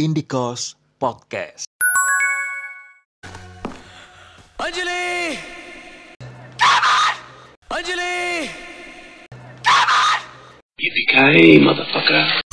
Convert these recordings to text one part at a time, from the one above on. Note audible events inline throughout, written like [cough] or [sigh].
Indikos Podcast. Anjali! Come on! Anjali! Yippee-ki-yay, motherfucker.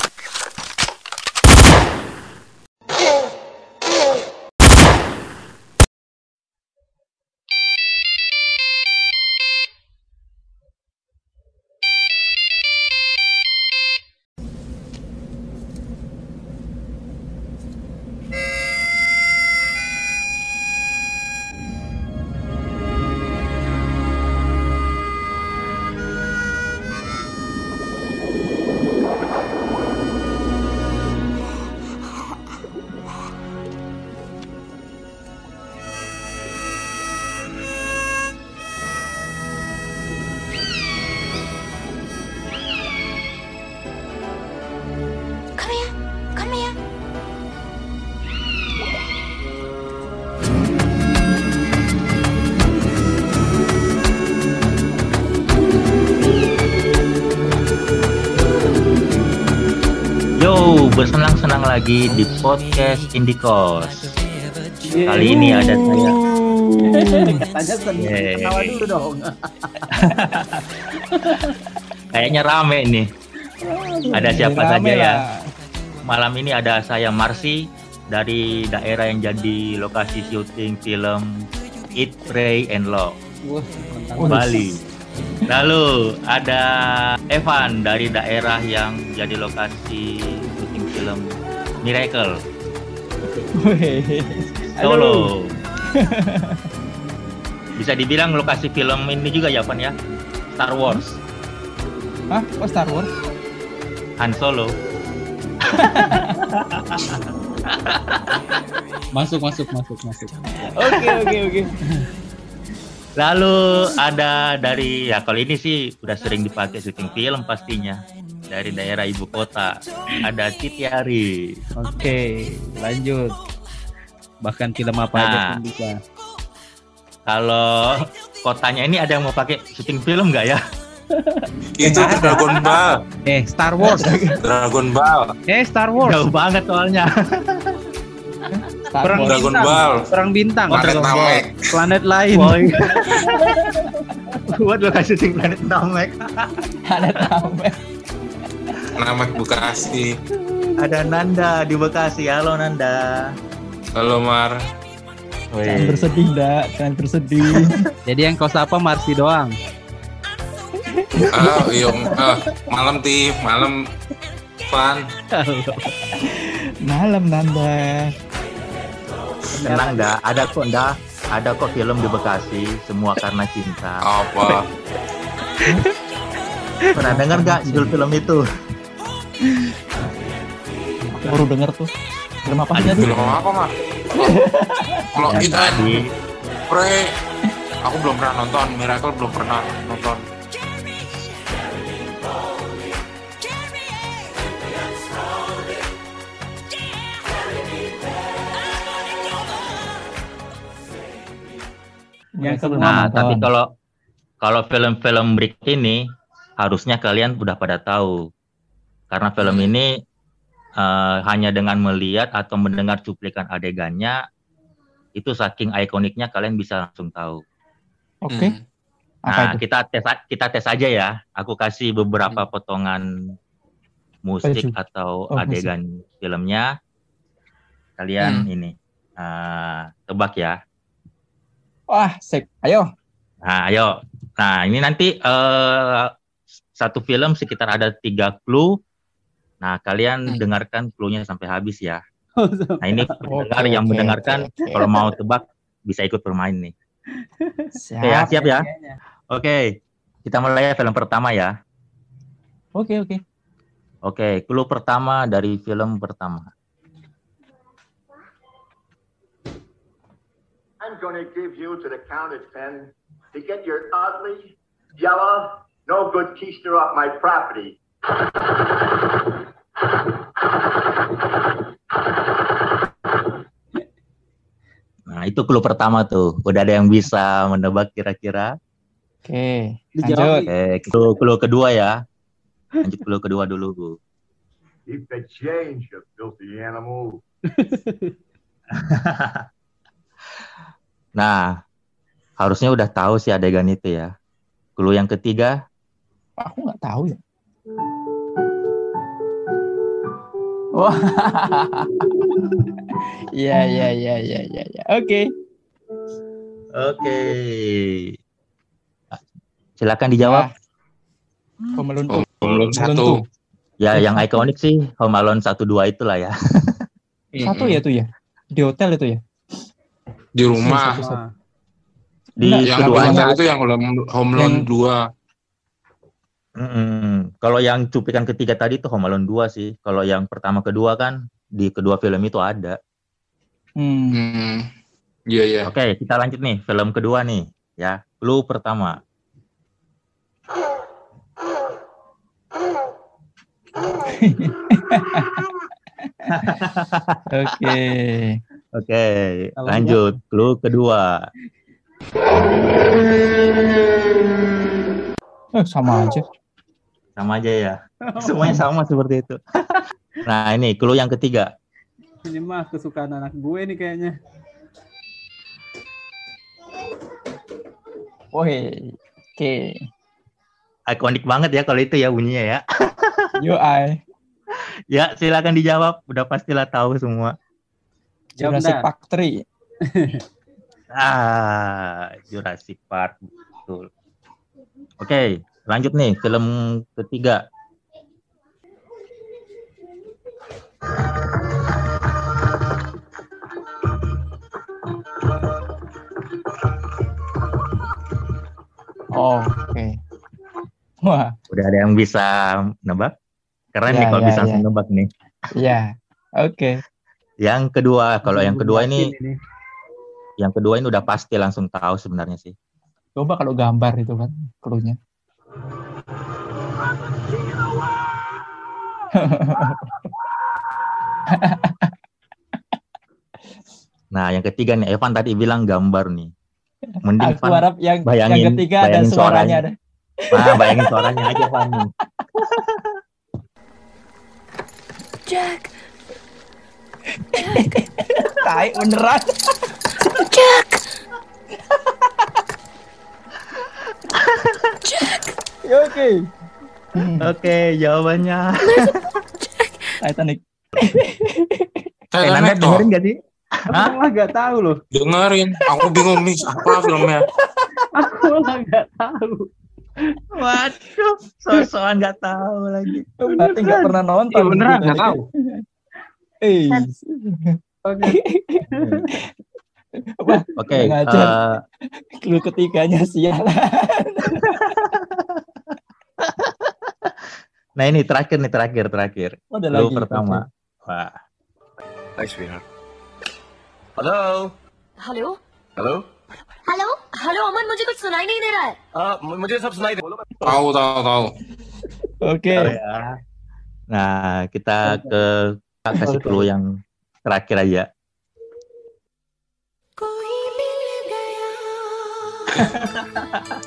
Lagi di podcast Indikos. Kali ini ada saya. Katanya senang. Yeay. Ketawa dulu dong. [laughs] Kayaknya rame nih. Ada siapa Rame saja ya? Malam ini ada saya Marsi dari daerah yang jadi lokasi syuting film Eat, Pray, and Love. Bali. Lalu ada Evan dari daerah yang jadi lokasi syuting film Miracle. Solo. [laughs] Bisa dibilang lokasi film ini juga ya, Van ya? Star Wars, Hah? Oh Star Wars? Han Solo. [laughs] Masuk, masuk, masuk, masuk. Oke, oke, oke. Lalu ada dari ya kalau ini sih udah sering dipakai syuting film pastinya dari daerah ibu kota. Ada Titiari. Oke, lanjut. Bahkan film apa aja Nah. pun bisa. Kalau kotanya ini ada yang mau pakai syuting film nggak ya? [laughs] Itu Dragon Ball. Eh, Star Wars. [laughs] Dragon Ball. eh, Star Wars. Jauh banget soalnya. Star Perang. Dragon Bintang. Ball. Perang bintang. Planet Dragon Ball. Namek. Planet lain. Boy. [laughs] Buat lokasi syuting Planet Namek. Planet Namek. Namek Bekasi. Ada Nanda di Bekasi. Halo Nanda. Halo Mar. Jangan bersedih, Ndak. Jangan bersedih. [laughs] Jadi yang kau sapa Marsi doang. Ah, yung, ah, malam ti, malam Van. Malam Nanda. Tenang dah, ada kok dah, ada kok film di Bekasi, semua karena cinta. Apa? Pernah dengar gak judul film itu? Baru denger tuh. Film apa tadi? Film apa Mar? Kalau itu tadi, Pre, aku belum pernah nonton. Miracle belum pernah nonton. Yang nah nonton. tapi kalau kalau film-film break ini harusnya kalian udah pada tahu, karena film Hmm. ini eh, hanya dengan melihat atau mendengar cuplikan adegannya itu saking ikoniknya kalian bisa langsung tahu. Oke. Hmm. Apa Nah, itu? kita tes kita tes aja ya. Aku kasih beberapa potongan musik Baju. atau Oh, musik. adegan filmnya. Kalian Hmm. ini eh, tebak ya. Wah, sip. Ayo. Nah, ayo. Nah, ini nanti eh, satu film sekitar ada tiga clue. Nah, kalian Hmm. dengarkan clue-nya sampai habis ya. Nah, ini [laughs] pendengar Oke, yang oke, mendengarkan oke. kalau mau tebak bisa ikut bermain nih. Siap, Oke ya, siap ya? kayaknya. Oke, kita mulai ya film pertama ya. Oke, oke. Oke, clue pertama dari film pertama. I'm to give you to the count of ten to get your ugly, yellow, no good keister off my property. [laughs] Nah, itu clue pertama tuh. Udah ada yang bisa menebak kira-kira. Oke. Lanjut. Oke, clue, clue kedua ya. Lanjut clue kedua dulu, Bu. Keep the change, you filthy animal. [laughs] Nah, harusnya udah tahu sih adegan itu ya. Clue yang ketiga, Aku nggak tahu ya. [laughs] Iya, iya, iya, iya, iya, iya. Oke. oke. Silakan dijawab. Home Alone Oh, Alone two. Ya, yang ikonik sih Home Alone 1 2 itulah ya. [laughs] Satu ya tuh ya. Di hotel itu ya. Di rumah. Satu, satu. Di Enggak, Yang keduanya itu yang Home Home Alone Yang- 2. Mm-mm. Kalau yang cuplikan ketiga tadi tuh Home Alone 2 sih. Kalau yang pertama kedua kan di kedua film itu ada. Hmm. Hmm. Iya, iya. Oke, kita lanjut nih film kedua nih ya. Clue pertama. Oke. Oke, lanjut. Clue kedua. Eh, sama aja. Sama aja ya. [laughs] Semuanya sama seperti itu. [laughs] nah, ini clue yang ketiga. Ini mah kesukaan anak gue nih kayaknya. Woi. Oke. Ikonik banget ya kalau itu ya bunyinya ya. [laughs] Yo I. Ya, silakan dijawab. Udah pastilah tahu semua. Jurassic. Park 3. Ah, Jurassic Park betul. Oke, lanjut nih film ketiga. Oh, oke. Wah, Udah ada yang bisa nebak? Keren Ya, nih kalau ya, bisa ya. nebak nih. iya. Oke. Yang kedua, kalau yang kedua ini, Yakin yang kedua ini udah pasti langsung tahu sebenarnya sih. Coba kalau gambar itu kan clue-nya. [laughs] Nah, yang ketiga nih, Evan tadi bilang gambar nih. Mending Aku Van, harap yang yang bayangin- ketiga ada bayangin suaranya suaranya. ada. [laughs] nah, bayangin suaranya aja Van. nih. Jack, [laughs] Tai beneran. Jack, Oke. Oke, jawabannya. [laughs] Titanic. Eh, Titanic Nanda toh. dengerin gak sih? Aku malah gak tahu loh. Dengerin. Aku bingung nih apa filmnya. Aku malah gak tahu. Waduh, sosokan nggak tahu lagi. Berarti nggak pernah nonton. Iya beneran nggak tahu. Eh. Oke. Oke, Ngajar. eh, clue ketiganya sialan. [laughs] [laughs] nah ini terakhir nih terakhir terakhir. Oh, ada Clue lagi. pertama. Wah, Hi, sweetheart. Hello. Hello Hello. Hello hello अमन मुझे कुछ सुनाई नहीं दे रहा है Uh, mu- मुझे सब सुनाई दे Tahu tahu tahu. Oke. tahu ya. Nah, kita ke kita kasih clue yang terakhir aja.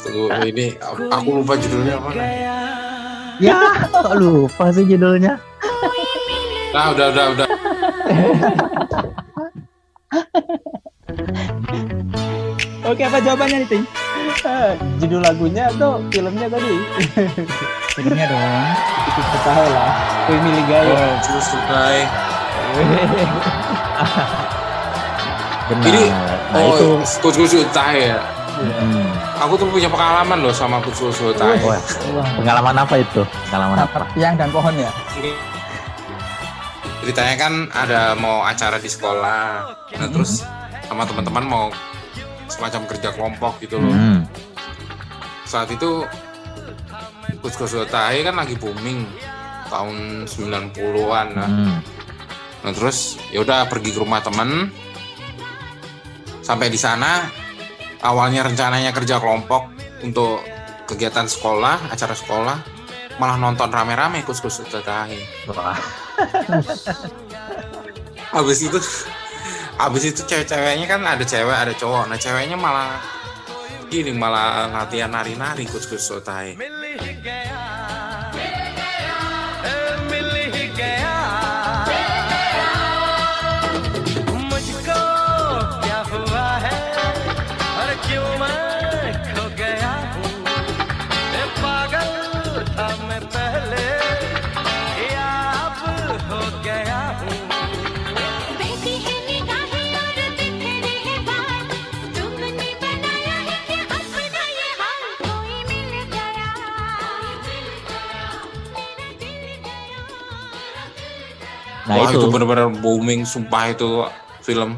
Tunggu ini aku lupa judulnya apa. Ya, kok lupa sih judulnya. Nah, udah udah udah. Oke, apa jawabannya nih, Ting? Eh, judul lagunya atau filmnya tadi? Filmnya dong. Kita tahu lah. Kui Milih Gaya. Oh, terus selesai. Benar. Ini nah, oh, itu Sutai ya. Hmm. Aku tuh punya pengalaman loh sama Kucu Sutai. Wah, pengalaman apa itu? Pengalaman apa? Tiang dan pohon ya? Ceritanya kan ada mau acara di sekolah. Nah, terus sama teman-teman mau semacam kerja kelompok gitu loh. Hmm. Saat itu Kucu Sutai kan lagi booming tahun 90-an. Nah, Hmm. Nah terus ya udah pergi ke rumah temen. Sampai di sana awalnya rencananya kerja kelompok untuk kegiatan sekolah, acara sekolah, malah nonton rame-rame kus-kus tetahi. Wah, [laughs] Habis itu habis itu cewek-ceweknya kan ada cewek ada cowok. Nah ceweknya malah gini malah latihan nari-nari kus-kus. Wah, itu benar-benar booming sumpah itu film.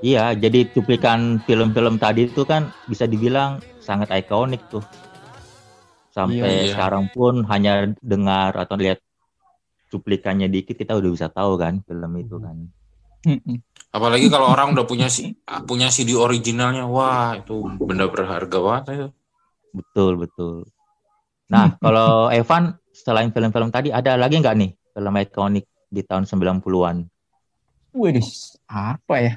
iya. Jadi cuplikan film-film tadi itu kan bisa dibilang sangat ikonik tuh. Sampai Iya. sekarang pun hanya dengar atau lihat cuplikannya dikit kita udah bisa tahu kan film itu kan. Apalagi kalau orang udah punya si, [laughs] punya CD originalnya, wah itu benda berharga banget itu. Betul betul. Nah kalau Evan selain film-film tadi ada lagi nggak nih film ikonik di tahun 90-an? Wih, apa ya?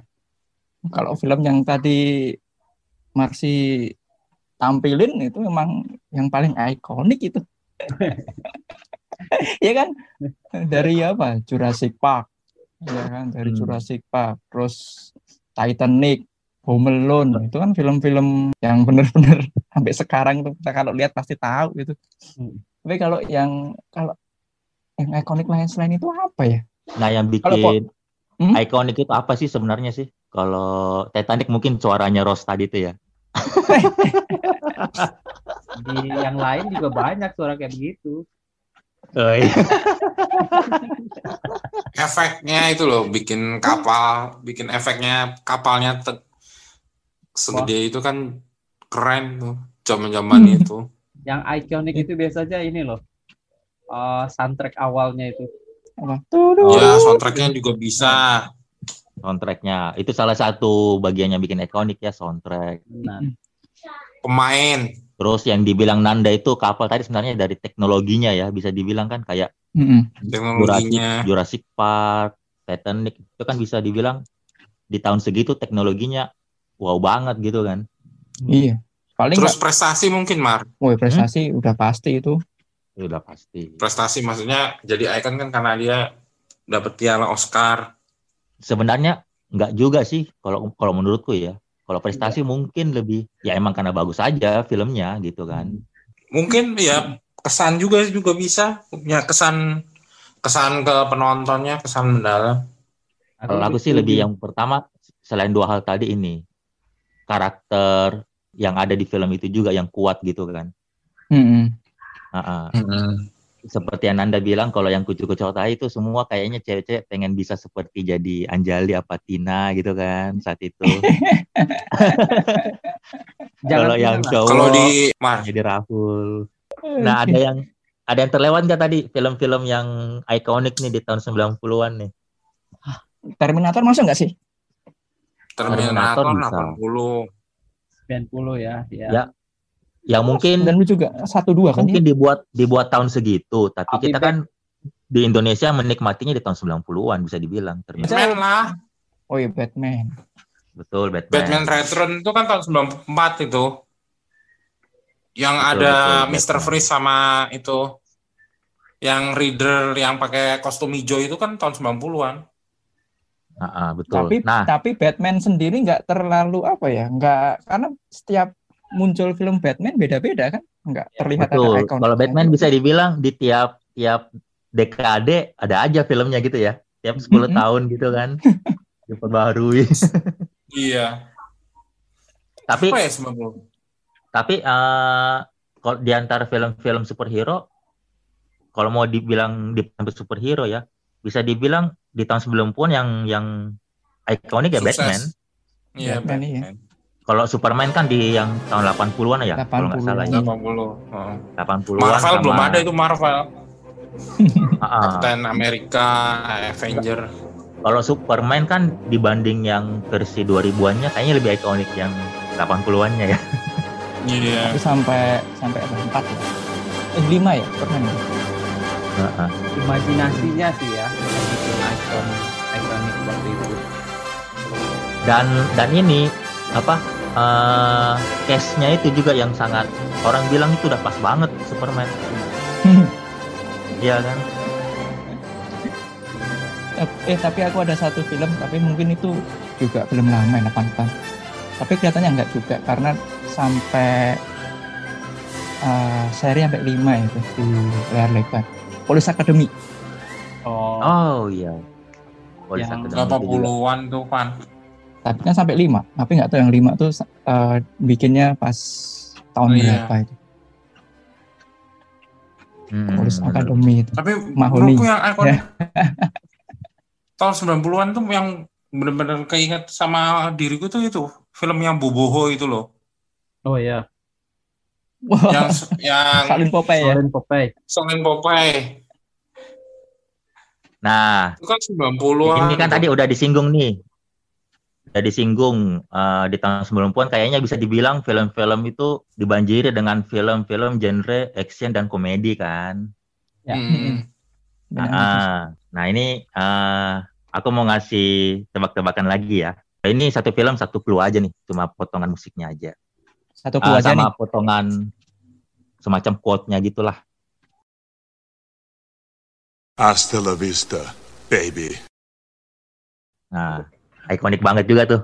Kalau film yang tadi Marsi tampilin itu memang yang paling ikonik itu. [laughs] ya kan? Dari apa? Jurassic Park. Ya kan? Dari Hmm. Jurassic Park, terus Titanic, Home Alone. Itu kan film-film yang benar-benar [laughs] sampai sekarang itu kita kalau lihat pasti tahu itu. Hmm. Tapi kalau yang kalau yang ikonik lain selain itu apa ya? Nah yang bikin Hmm? ikonik itu apa sih sebenarnya sih? Kalau Titanic mungkin suaranya Rose tadi itu ya. [laughs] Di yang lain juga banyak suara kayak begitu. Oh, iya. [laughs] Efeknya itu loh, bikin kapal, bikin efeknya kapalnya te- segede itu kan keren tuh, zaman-zaman itu. Yang ikonik itu biasanya ini loh. Eh, soundtrack awalnya itu. Apa? Tuduh. Ya, soundtracknya juga bisa. soundtracknya itu salah satu bagian yang bikin ikonik ya soundtrack. Nah, Pemain, Terus yang dibilang Nanda itu kapal tadi sebenarnya dari teknologinya ya bisa dibilang kan kayak Mm-mm. Jurassic, teknologinya. Jurassic Park, Titanic itu kan bisa dibilang di tahun segitu teknologinya wow banget gitu kan. Iya. Paling Terus nggak, prestasi mungkin, Mar. woi prestasi udah pasti itu. Itu udah pasti. Prestasi maksudnya jadi icon kan karena dia dapat piala Oscar. Sebenarnya nggak juga sih kalau kalau menurutku ya. Kalau prestasi mungkin lebih ya emang karena bagus aja filmnya gitu kan. Mungkin ya kesan juga juga bisa punya kesan kesan ke penontonnya, kesan mendalam. Kalau aku sih lebih yang pertama selain dua hal tadi ini karakter yang ada di film itu juga yang kuat gitu kan. Mm-mm. Ah, ah. Seperti yang Anda bilang kalau yang kucu-kucu otak itu semua kayaknya cewek-cewek pengen bisa seperti jadi Anjali apa Tina gitu kan saat itu. [laughs] jangan kalau yang cowok Kalau di Mar, jadi Rahul. Nah, ada yang ada yang terlewat nggak tadi film-film yang ikonik nih di tahun 90-an nih? Terminator masuk nggak sih? Terminator Terminator bisa. 80. 90 ya, ya. Ya, Yang mungkin Dan lu juga satu dua kan? mungkin dibuat dibuat tahun segitu, tapi Tapi kita kan di Indonesia menikmatinya di tahun 90-an bisa dibilang ternyata. Batman lah. Oh iya Batman. Betul, Batman. Batman Return itu kan tahun 94 itu. Yang Betul, ada betul, Mr. Batman. Freeze sama itu. Yang Reader yang pakai kostum hijau itu kan tahun 90-an. Ah, ah, betul. Tapi Nah, tapi Batman sendiri nggak terlalu apa ya? Nggak karena setiap muncul film Batman beda-beda kan? Nggak terlihat betul. ada ikon. Kalau Batman bisa dibilang di tiap tiap dekade ada aja filmnya gitu ya. Tiap 10 Mm-mm. tahun gitu kan. [laughs] Diperbarui. Iya. tapi Apa ya 90? tapi eh kalau di antara film-film superhero kalau mau dibilang di superhero ya bisa dibilang di tahun 90-an yang yang ikonik ya Sukses. Batman. Iya, Batman, iya. Batman. Kalau Superman kan di yang tahun 80-an ya, kalau nggak 80-an. salah ya. 80. Heeh. 80-an. Marvel sama- belum ada itu Marvel. [laughs] Ah, ah. Captain America, Avenger. Kalau Superman kan dibanding yang versi 2000-annya kayaknya lebih ikonik yang 80-annya ya. [laughs] Iya. Tapi sampai sampai ada empat ya. Eh lima ya Superman. ah. Imajinasinya sih ya, ikon ikonik waktu itu. Dan dan ini apa? Eh case-nya itu juga yang sangat orang bilang itu udah pas banget Superman. Iya kan? Eh tapi aku ada satu film tapi mungkin itu juga film lama ya 88. Tapi kelihatannya enggak juga karena sampai eh, seri sampai lima itu di layar lebar. Police Academy. Oh, Oh iya. Police Yang Academy itu juga. 80-an tuh, Pan. Tapi kan sampai lima. Tapi nggak tahu yang lima tuh eh, bikinnya pas tahun Oh, iya. berapa itu. Hmm. Academy itu. Tapi Mahoni. menurutku yang ikonik [laughs] tahun 90-an tuh yang bener-bener keinget sama diriku tuh itu film yang Boboho itu loh. Oh iya. Yang yang Salin Popeye ya. Popeye. Solen Popeye. Nah, Itu kan 90-an. ini kan tadi udah disinggung nih. Disinggung eh, di tahun 90-an kayaknya bisa dibilang film-film itu dibanjiri dengan film-film genre action dan komedi kan. Ya. Hmm. Benar. Ah, nah ini eh, aku mau ngasih tebak-tebakan lagi ya. Ini satu film satu clue aja nih, cuma potongan musiknya aja. Satu Ah, keluar aja sama nih. potongan semacam quote-nya gitulah. Hasta la vista, baby. Nah, ikonik banget juga tuh.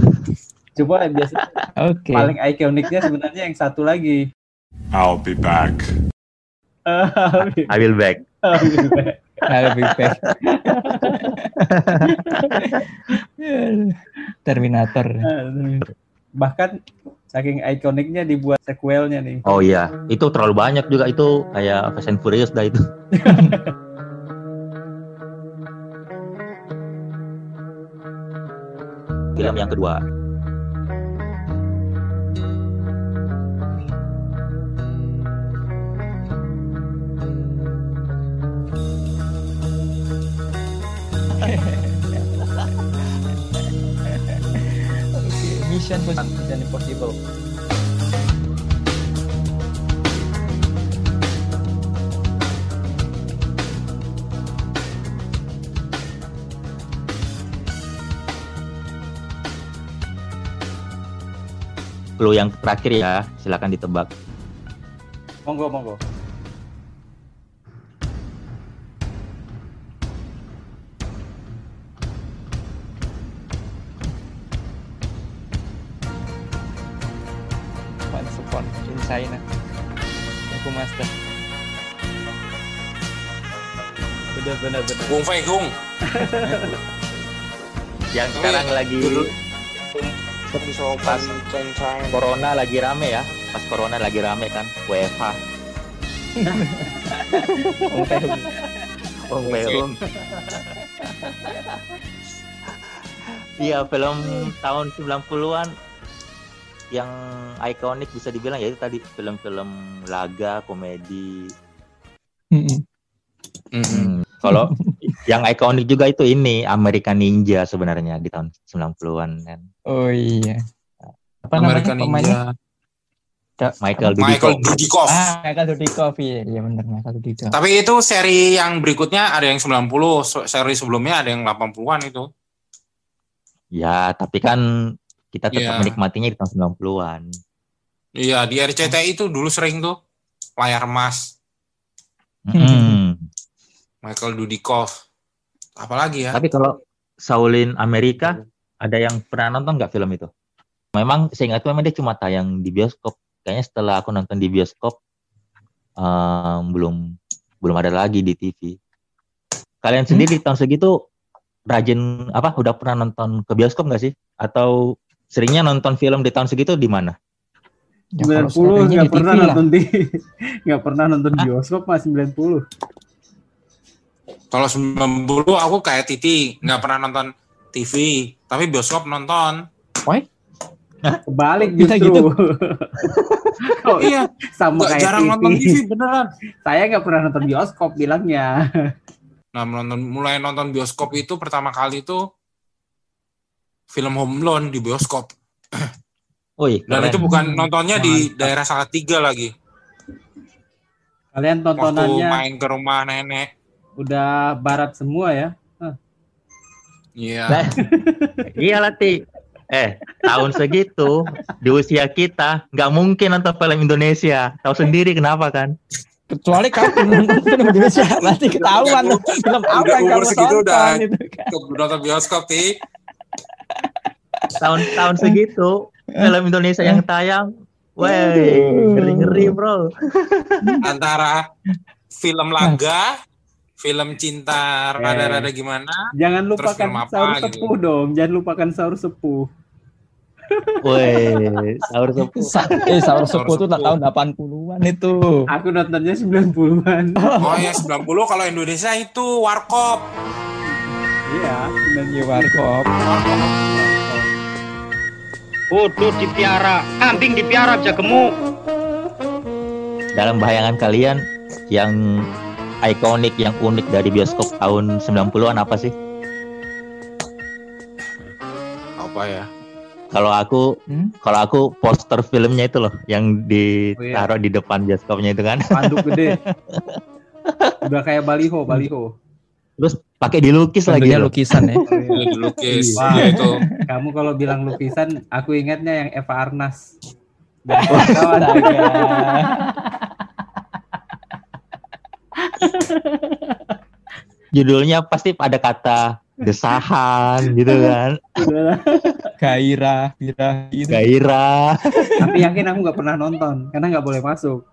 [laughs] Coba biasa [laughs] Oke. paling ikoniknya sebenarnya yang satu lagi. I'll be back. I will back. Nah, lebih baik. Terminator. Bahkan saking ikoniknya dibuat sequelnya nih. Oh iya, itu terlalu banyak juga itu kayak Fast and Furious dah itu. [laughs] Film yang kedua. [laughs] Mission Impossible. Clue yang terakhir ya, silakan ditebak. Monggo, monggo. Once Upon in China. Aku master. Bener, bener, bener. Kung Fei Kung. [laughs] Yang sekarang lagi dulu- pas corona lagi rame ya. Pas corona lagi rame kan, WFH. Fei Hung. Oh, Behung. Iya, film tahun 90-an yang ikonik bisa dibilang ya itu tadi film-film laga, komedi. Mm-mm. Mm-mm. Hmm, Kalau yang ikonik juga itu ini American Ninja sebenarnya di tahun 90-an kan. Oh iya. Apa namanya American pemainnya? Ninja. Michael Michael Dudikoff. Dudikoff. Ah, Michael Dudikoff. Iya, iya benar Michael Dudikoff. Tapi itu seri yang berikutnya ada yang 90, se- seri sebelumnya ada yang 80-an itu. Ya, tapi kan kita tetap Iya. menikmatinya di tahun 90-an. Iya, di RCTI itu dulu sering tuh layar emas Hmm. Michael Dudikoff. Apalagi ya? Tapi kalau Shaolin Amerika ada yang pernah nonton nggak film itu? Memang saya ingat memang dia cuma tayang di bioskop. Kayaknya setelah aku nonton di bioskop em, belum belum ada lagi di TV. Kalian sendiri Hmm? tahun segitu rajin apa? Udah pernah nonton ke bioskop nggak sih? Atau seringnya nonton film di tahun segitu di mana? Ya, kalau 90 seringnya nggak pernah lah. nonton di [laughs] nggak pernah nonton bioskop mas 90. Kalau 90 aku kayak Titi, nggak pernah nonton TV, tapi bioskop nonton. Kebalik Bisa justru. gitu? [laughs] Kok Iya, sama nggak kayak jarang TV. nonton TV beneran. [laughs] Saya nggak pernah nonton bioskop bilangnya. [laughs] Nah, menonton, mulai nonton bioskop itu pertama kali itu film Home Alone di bioskop. Wih, Dan keren. itu bukan nontonnya di daerah Salatiga lagi. Kalian Waktu tontonannya main ke rumah nenek. Udah barat semua ya. Iya. Nah, iya Lati. Eh, tahun segitu di usia kita nggak mungkin nonton film Indonesia. Tahu sendiri kenapa kan? Kecuali kamu nonton film Indonesia, berarti ketahuan Udah- film apa udah yang kamu segitu udah. tonton itu kan. Untuk nonton bioskop, Ti. Tahun-tahun segitu film Indonesia yang tayang, weh, ngeri-ngeri bro. Antara film laga, film cinta rada-rada gimana. Jangan Terus lupakan film apa sahur gitu? sepuh dong. Jangan lupakan sahur sepuh. Woi, sahur [laughs] sepuh. Sa- eh sahur sepuh itu tahun 80-an itu. Aku nontonnya 90-an. [laughs] Oh ya 90 kalau Indonesia itu warkop. Iya, Iya warkop. Kudu dipiara, kambing dipiara bisa gemuk. Dalam bayangan kalian yang ikonik yang unik dari bioskop tahun 90-an apa sih? Apa ya? Kalau aku Hmm? kalau aku poster filmnya itu loh yang ditaruh di depan bioskopnya itu kan. Panduk gede. [laughs] Udah kayak baliho, baliho. Terus pakai dilukis lagi Tentunya loh. lukisan ya. [laughs] Ini dilukis. Wah. Ya itu. Kamu kalau bilang lukisan, aku ingatnya yang Eva Arnas. Dan [laughs] kawan Judulnya pasti ada kata desahan gitu kan. Gairah, birah gitu. Gairah. Tapi yakin aku nggak pernah nonton, karena nggak boleh masuk.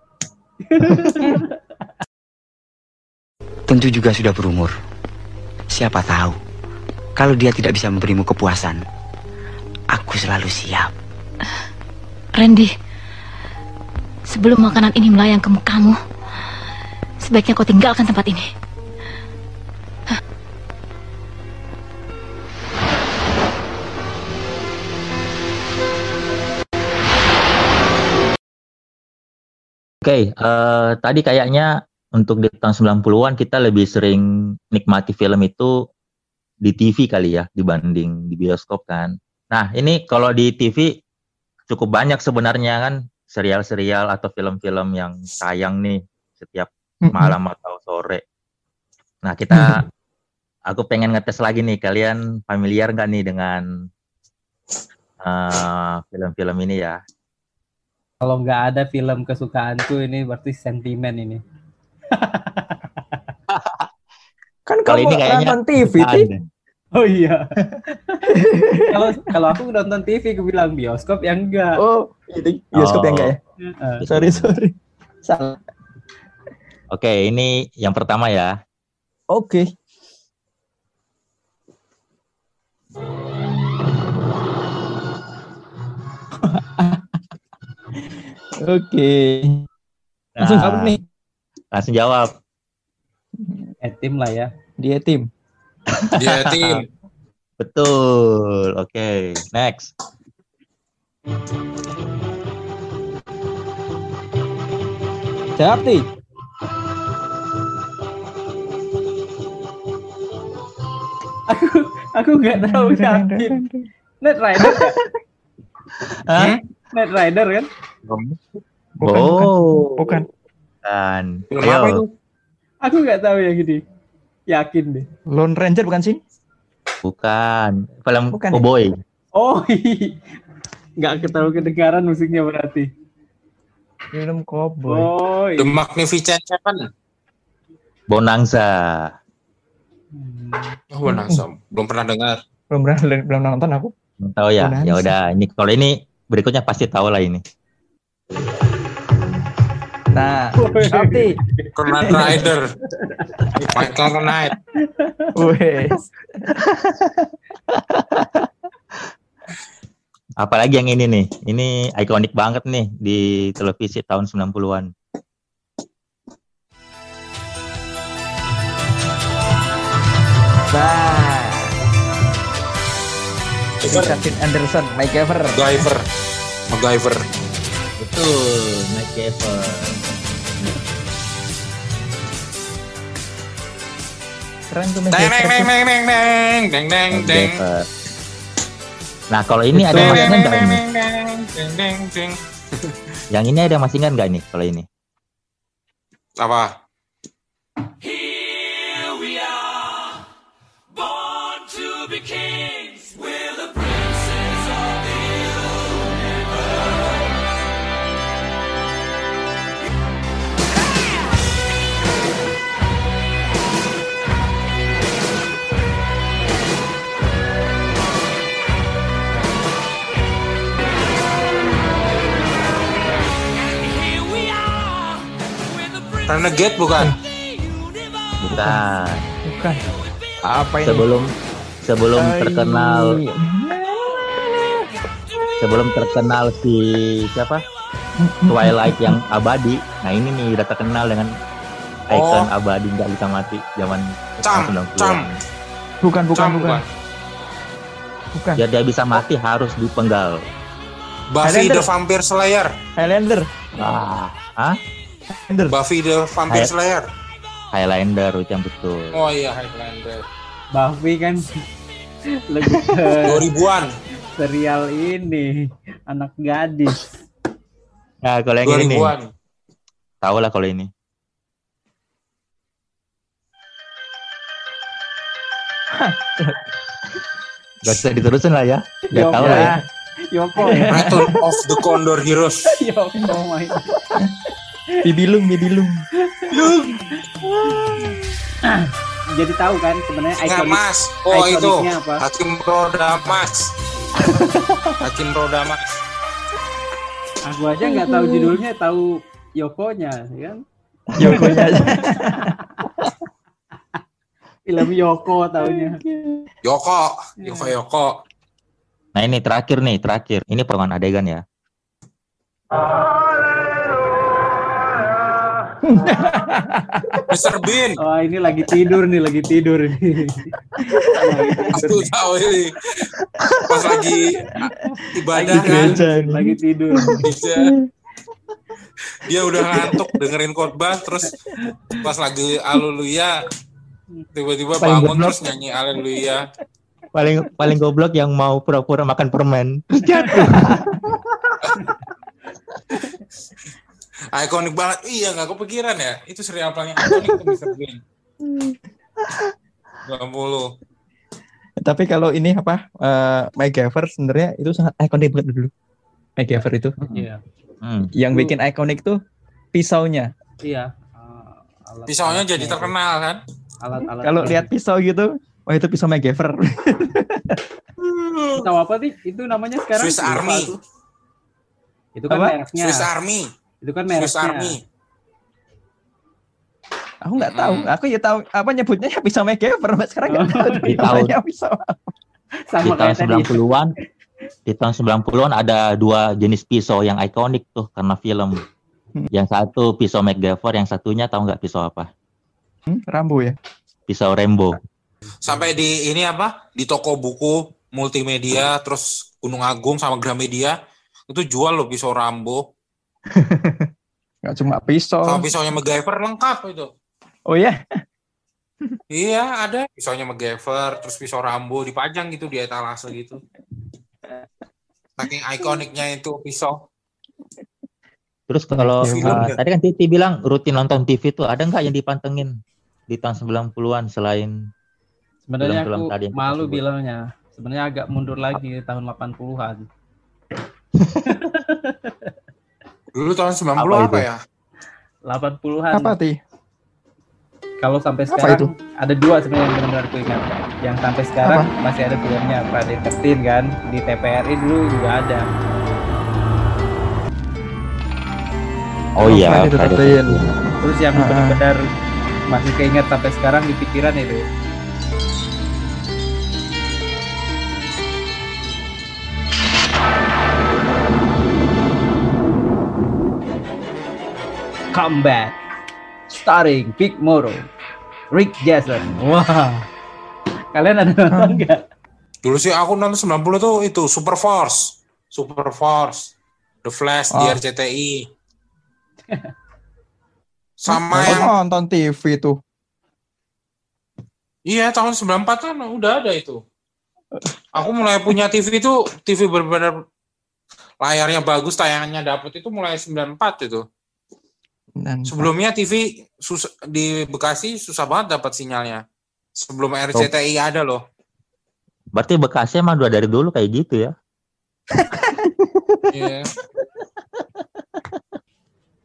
Tentu juga sudah berumur. Siapa tahu, kalau dia tidak bisa memberimu kepuasan, aku selalu siap. Randy, sebelum makanan ini melayang ke mukamu, sebaiknya kau tinggalkan tempat ini. Oke, eh, tadi kayaknya untuk di tahun 90-an kita lebih sering nikmati film itu di TV kali ya dibanding di bioskop kan. Nah, ini kalau di TV cukup banyak sebenarnya kan serial-serial atau film-film yang tayang nih setiap malam atau sore. Nah, kita aku pengen ngetes lagi nih kalian familiar nggak nih dengan eh, film-film ini ya? Kalau nggak ada film kesukaanku ini berarti sentimen ini. [laughs] Kan Kalau kamu ini kayaknya nonton TV, ada. Oh iya. [laughs] Kalau kalau aku nonton TV, aku bilang bioskop yang enggak. Oh, ini bioskop yang enggak ya? Heeh. Sorry, sorry. Salah. Oke, ini yang pertama ya. Oke. Oke. Langsung Nah, kamu nih. Langsung jawab. Eh, tim lah ya. Dia tim. Dia tim. [laughs] Betul. Oke, next. Jawab, Ti. Aku nggak tahu yakin. Net Rider. Net Rider kan? Bukan, oh, Bukan. bukan. Film apa itu? Ayo. Aku nggak tahu yang ini. Yakin deh. Lone Ranger bukan sih? Bukan. Film Bukan ya? Cowboy. Oh, [laughs] nggak ketahui kedengaran musiknya berarti. Film cowboy. Oh, The Magnificent Seven. Bonanza. Oh, Bonanza. Belum pernah dengar. Belum pernah belum nonton aku. Belum Tahu ya? Ya udah, ini kalau ini berikutnya pasti tahu lah ini. Nah, jawab, Ti. Knight Rider. Michael Knight. Wes. Apalagi yang ini nih. Ini ikonik banget nih di televisi tahun 90-an. Bah. Kevin Anderson, Mike Ever. MacGyver. MacGyver. Betul, Mike Ever. Keren tuh deng Ever. deng deng deng deng deng deng deng. Nah, kalau ini ada masih nggak ini? Yang ini ada masih nggak ini kalau ini? Apa? Renegade bukan? Bukan. Bukan. Apa ini? Sebelum sebelum Ay. terkenal sebelum terkenal si siapa Twilight yang abadi nah ini nih udah terkenal dengan icon Oh. abadi nggak bisa mati zaman Cam, 90-an. cam. Bukan, bukan, Cam, bukan. Bukan. biar dia bisa mati harus dipenggal Buffy Highlander. the Vampire Slayer. Highlander. ah ah Buffy the Vampire Hai- Slayer. Highlander itu yang betul Oh iya Highlander. Buffy kan [laughs] lebih ke 2000-an. serial ini anak gadis. nah kalau yang ini 2000-an. tahu lah kalau ini [laughs] Gak usah diterusin lah ya. Gak Yoko tahu lah ya. ya. Yoko ya. Return of the Condor Heroes. [laughs] Yoko my. Bibilung, bibilung. Jadi tahu kan sebenarnya ikonik Mas. Oh itu. apa? Hakim Roda Mas. [laughs] Hakim Roda Mas. Aku aja nggak tahu judulnya, tahu Yokonya, ya kan? Yokonya aja. [laughs] Film Yoko taunya. Yoko. Yoko Yoko. Nah ini terakhir nih, terakhir. Ini potongan adegan ya. [laughs] Mr. Bean. Oh ini lagi tidur nih, lagi tidur nih. Aku tahu ini. Pas lagi ibadah Lagi kan. tidur, lagi tidur. Bisa. Dia udah ngantuk dengerin khotbah terus pas lagi haleluya tiba-tiba Paling bangun goblok. terus nyanyi haleluya. Paling paling goblok yang mau pura-pura makan permen. Terus [laughs] jatuh. [laughs] Ikonik banget. Iya nggak kepikiran ya. Itu serial paling ikonik tuh Mr. Bean. 90. Tapi kalau ini apa? eh MacGyver sebenarnya itu sangat ikonik banget dulu. MacGyver itu. Iya. Hmm. Yang bikin ikonik tuh pisaunya. Iya. Alat- Pisaunya jadi terkenal kan. Alat-alat. Kalau lihat pisau gitu, wah itu pisau MacGyver. tahu apa sih? Itu namanya sekarang Swiss Army. Itu kan Apa? mereknya. Swiss Army. Itu kan Swiss mereknya. Army. Aku nggak tahu. Aku ya tahu apa nyebutnya ya pisau MacGyver. Mas sekarang nggak tahu Di tahun pisau. di Sama tahun kayak tadi. 90-an di tahun 90-an ada dua jenis pisau yang ikonik tuh karena film. Yang satu pisau MacGyver, yang satunya tahu nggak pisau apa? Hmm, Rambo ya. Pisau Rembo. Sampai di ini apa? Di toko buku multimedia terus Gunung Agung sama Gramedia itu jual loh pisau Rambo [laughs] Nggak cuma pisau. sama pisaunya MacGyver lengkap itu. Oh ya. [laughs] Iya ada pisaunya MacGyver terus pisau Rambo dipajang gitu di etalase gitu. Saking ikoniknya itu pisau. Terus kalau Film uh, tadi kan Titi bilang rutin nonton TV tuh ada nggak yang dipantengin di tahun 90-an selain Sebenarnya aku tadi malu bilangnya. Sebenarnya agak mundur lagi tahun 80-an. [laughs] Dulu tahun 90 Apa apa, itu? ya? 80-an. Apa ti? Kalau sampai Apa sekarang itu? ada dua sebenarnya yang benar-benar aku ingat. Yang sampai sekarang masih ada filmnya Friday 13 kan di TPRI dulu juga ada. Oh iya, Friday the Friday 13. 13. Terus yang Ah. benar-benar masih keinget sampai sekarang di pikiran itu. Comeback starring Big Moro, Rick Jason. Wah, kalian ada nonton nggak? Dulu sih aku nonton 90 tuh itu Super Force. Super Force. The Flash di Oh. RCTI. Sama Aku yang nonton TV tuh. Iya tahun 94 kan udah ada itu. Aku mulai punya TV itu TV benar-benar layarnya bagus, tayangannya dapet itu mulai 94 itu. Dan Sebelumnya TV sus- di Bekasi susah banget dapat sinyalnya. Sebelum RCTI ada loh. Berarti Bekasi emang udah dari dulu kayak gitu ya. [laughs] Iya.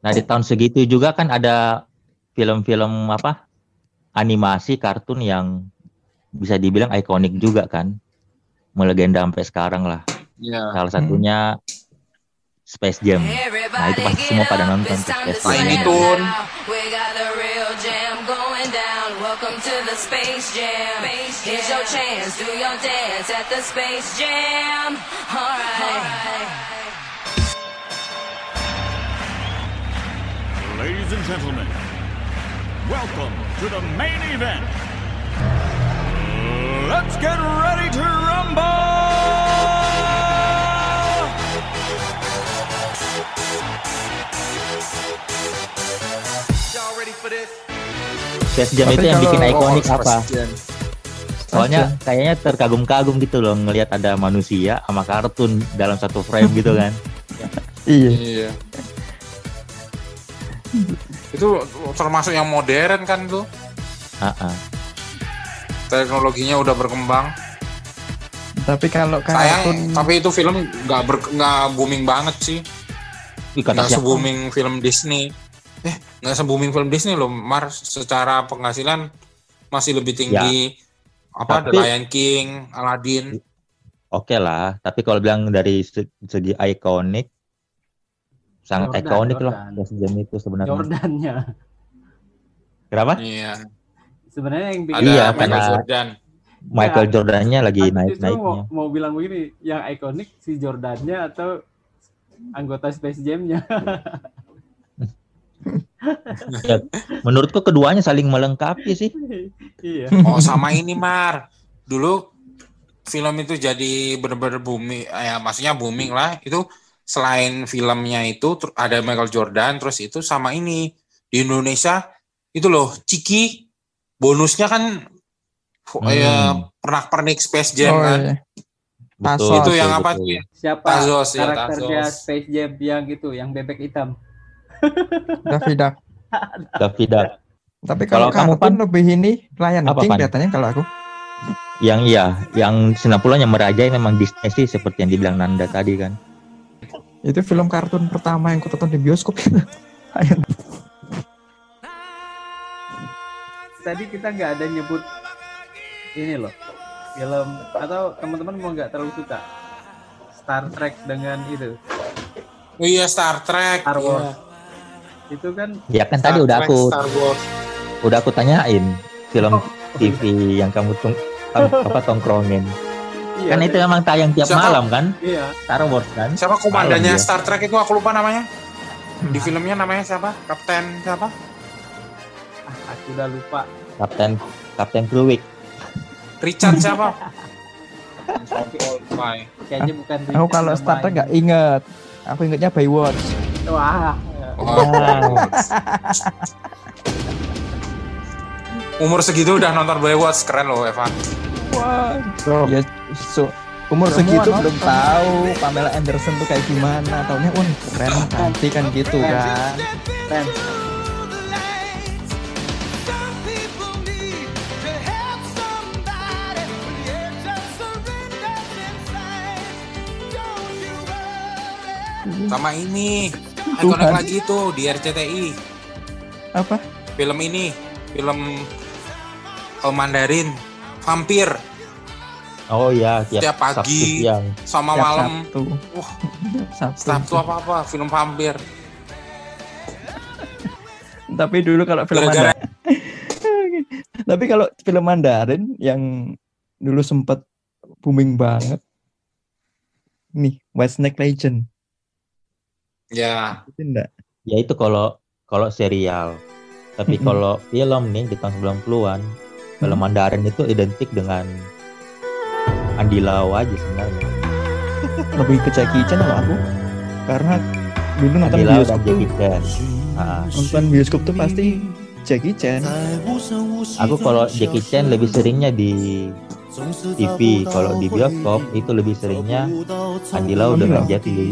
Nah di tahun segitu juga kan ada film-film apa animasi kartun yang bisa dibilang ikonik juga kan, melegenda sampai sekarang lah. Iya. Salah satunya Space Jam. Nah itu pasti semua pada nonton tuh Space Jam. Tiny Toon. We got the real jam going down. Whoa, welcome to the Space Jam. Here's your chance, do your dance at the Space Jam. Alright. Ladies and gentlemen, welcome to the main event. Let's get ready to rumble! Space Jam Tapi itu yang bikin kalau- ikonik oh, apa? Jam. Soalnya kayaknya terkagum-kagum gitu loh ngelihat ada manusia sama kartun dalam satu frame gitu kan. [laughs] Iya. Iya. itu termasuk yang modern kan tuh. Heeh. Teknologinya udah berkembang. Tapi kalau Sayang, kartun tapi itu film nggak ber- nggak booming banget sih. Nggak siapa? se-booming film Disney. Eh, nggak se-booming film Disney loh. Mar secara penghasilan masih lebih tinggi apa The Tapi- Lion King, Aladdin. Oke lah, tapi kalau bilang dari se- segi ikonik sangat Jordan, ikonik Jordan. Space Jam itu sebenarnya. Jordannya. Kenapa? Iya. Sebenarnya yang bikin Iya, Michael karena- Jordan. Michael Ya, Jordannya lagi naik-naiknya. mau, mau bilang begini, yang ikonik si Jordannya atau anggota Space Jam-nya. [laughs] Ya, menurutku keduanya saling melengkapi sih. iya. Oh sama ini Mar. Dulu film itu jadi bener-bener booming, ya maksudnya booming lah. Itu selain filmnya itu ada Michael Jordan, terus itu sama ini di Indonesia itu loh Ciki bonusnya kan Hmm. ya pernak-pernik Space Jam Oh, kan. iya. Betul, Tasos. itu yang betul, apa betul. tuh ya? Siapa Tazos, ya, karakternya Tazos. Space Jam yang itu, yang bebek hitam? Davidak. Davidak. Tapi kalau, Kalau kamu, kartun lebih ini Lion Apa, King Pan? kelihatannya kalau aku. Yang iya, yang 90-an yang merajai memang Disney sih seperti yang dibilang Nanda tadi kan. Itu film kartun pertama yang kutonton di bioskop. Tadi kita nggak ada nyebut ini loh film atau teman-teman mau nggak terlalu suka Star Trek dengan itu Oh iya Star Trek. Star iya. Wars. Itu kan Ya kan Star tadi udah Trek, aku Star Wars. udah aku tanyain film Oh, TV yang kamu tung, apa tongkrongin. iya, kan itu emang tayang tiap Siapa? malam kan? iya Star Wars kan? Siapa komandannya Malam dia. Star Trek itu aku lupa namanya. Di filmnya namanya siapa? Kapten siapa? ah, aku udah lupa Kapten Kapten Kruwik. Richard siapa? [laughs] Kayaknya bukan Aku kalau Star Trek nggak inget. Aku ingetnya Baywatch. wah Wow. Umur segitu udah nonton Baywatch keren loh Evan. Wah. Ya, so, umur Semua segitu nonton. belum tahu Pamela Anderson tuh kayak gimana. Taunya wah keren nanti kan gitu kan. keren Sama ini. Ikonik Tuhan. lagi tuh di RCTI. Apa? Film ini, film eh, Mandarin, vampir Oh iya, tiap, Tiap pagi. Sabtu siang. sama Tiap malam. Sabtu. [laughs] Wah, Sabtu. Sabtu apa apa film vampir. Tapi dulu kalau film Gara-gara- Mandarin. [laughs] Tapi kalau film Mandarin yang dulu sempet booming banget. Nih, White Snake Legend. Ya, Itu enggak? Ya itu kalau kalau serial. Tapi Mm-mm. kalau film nih di tahun 90-an, film Mandarin itu identik dengan Andi Lau aja sebenarnya. [laughs] Lebih ke Jackie Chan kalau aku. Karena dulu nonton Andi Lau dan bioskop tuh, Jackie Chan. Ah, nonton bioskop tuh pasti Jackie Chan. aku kalau Jackie Chan lebih seringnya di TV, kalau di bioskop itu lebih seringnya Andi Lau Andi dengan Lau. Jet Li.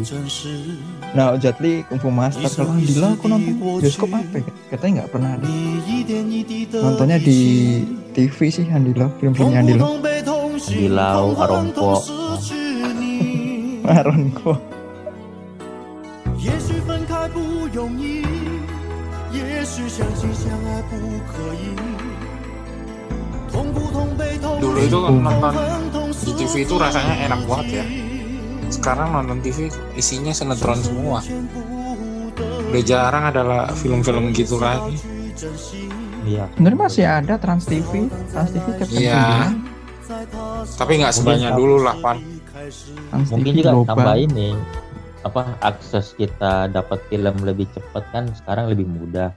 Nah, Jet Li Kung Fu Master kalau Andila aku nonton bioskop apa ya? Katanya nggak pernah ada. Nontonnya di TV sih Andila, film-filmnya Andila. Andi Lau, Arongko. Maron kok. 也许分开不容易，也许相信相爱不可以。痛不痛悲痛 dulu itu nonton di TV itu rasanya enak banget ya. Sekarang nonton TV isinya sinetron semua. Udah jarang adalah film-film gitu lagi iya. Bener masih ada Trans TV Trans TV iya. Kan? tapi nggak sebanyak dulu lah Pan. Mungkin juga global. tambah ini apa akses kita dapat film lebih cepat kan sekarang lebih mudah.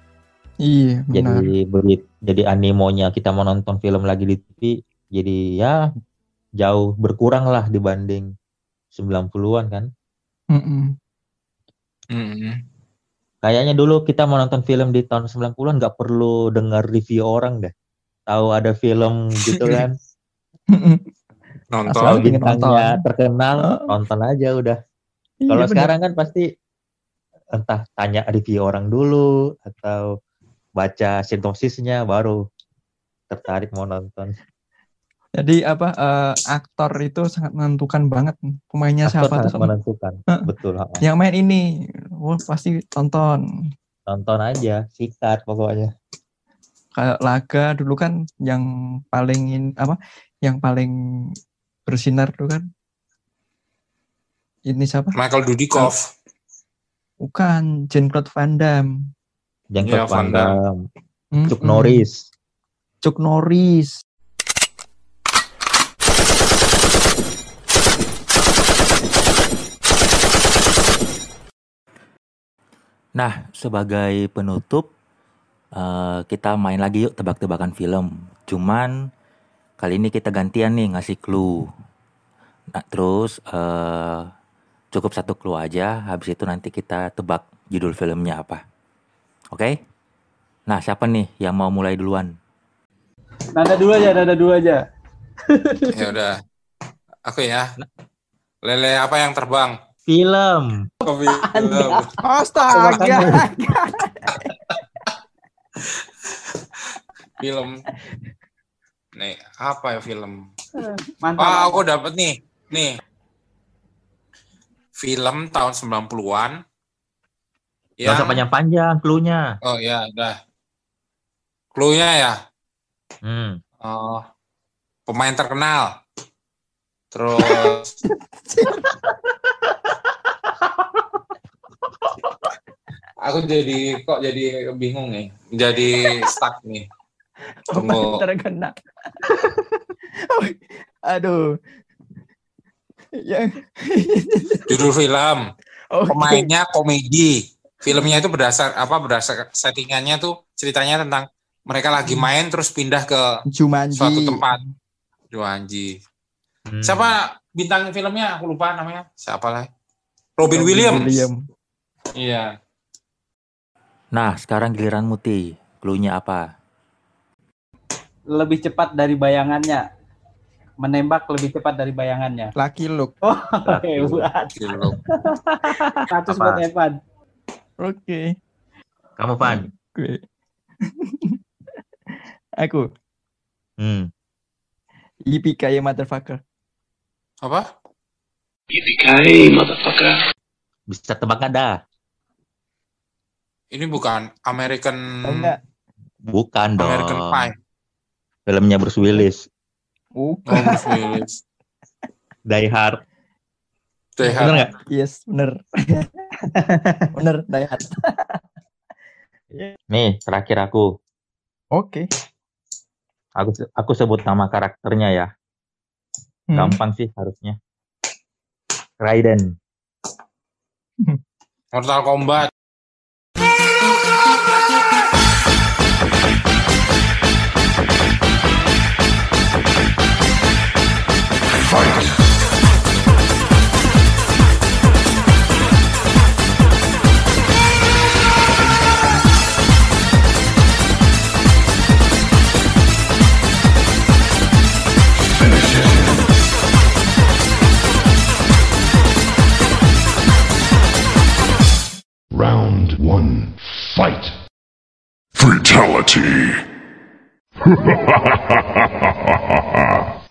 Iya benar. jadi berit jadi animonya kita mau nonton film lagi di TV jadi ya jauh berkurang lah dibanding 90-an kan. Mm-mm. Mm-mm. Kayaknya dulu kita mau nonton film di tahun 90-an nggak perlu dengar review orang deh. Tahu ada film gitu kan. [laughs] Nonton. Pengen bintangnya nonton. terkenal, nonton aja udah. Iya, Kalau sekarang kan pasti entah tanya review orang dulu atau baca sinopsisnya baru tertarik mau nonton. Jadi apa eh, aktor itu sangat menentukan banget pemainnya Aktor siapa tuh. sangat menentukan. Betul. Yang main ini, wah pasti tonton. Nonton aja, sikat pokoknya. Kayak laga dulu kan yang paling in, apa? Yang paling bersinar tuh kan. Ini siapa? Michael Dudikoff. Bukan Jean-Claude Van Damme. Jean-Claude Iya, Van Van Damme, Mm-mm. Chuck Norris. Chuck Norris. Nah, sebagai penutup, eh, kita main lagi yuk tebak-tebakan film. Cuman kali ini kita gantian nih ngasih clue. Nah, terus eh, cukup satu clue aja. Habis itu nanti kita tebak judul filmnya apa. Oke? Nah, siapa nih yang mau mulai duluan? Nada dulu aja, nada dulu aja. Ya udah. Aku ya. Lele apa yang terbang? Film. Oh, film. Astaga. [laughs] film. Nih, apa ya film? Mantap. Ah, aku dapat nih. Nih. Film tahun 90-an. Gak usah panjang-panjang clue-nya. Oh ya, udah. Clue-nya ya. Hmm. Oh, pemain terkenal. Terus [laughs] aku jadi kok jadi bingung nih. Jadi stuck nih. Tunggu. terkena. [laughs] Aduh. Yang Judul film. Oke. Pemainnya komedi. Filmnya itu berdasar apa berdasar settingannya tuh ceritanya tentang mereka lagi main terus pindah ke Jumanji. suatu tempat. Jumanji. Hmm. Siapa bintang filmnya? Aku lupa namanya. Siapa lah? Robin, Williams. William. Iya. Nah, sekarang giliran Muti. Clue-nya apa? Lebih cepat dari bayangannya. Menembak lebih cepat dari bayangannya. Lucky Luke. Oh, Lucky. Status buat Evan. Oke. Kamu Pan. Gue. Aku. Hmm. Yippee motherfucker. Apa? Bisa tebak dah? Ini bukan American Oh, enggak. Bukan dong. American Pie. Filmnya Bruce Willis. Oh, Bukan. Bruce Willis. [laughs] Die Hard. Die Bener Hard. nggak? Yes, bener. [laughs] bener, Die Hard. [laughs] Nih, terakhir aku. Oke. Aku aku sebut nama karakternya ya. Hmm. Gampang sih harusnya. Raiden. Mortal Kombat. reality. [laughs]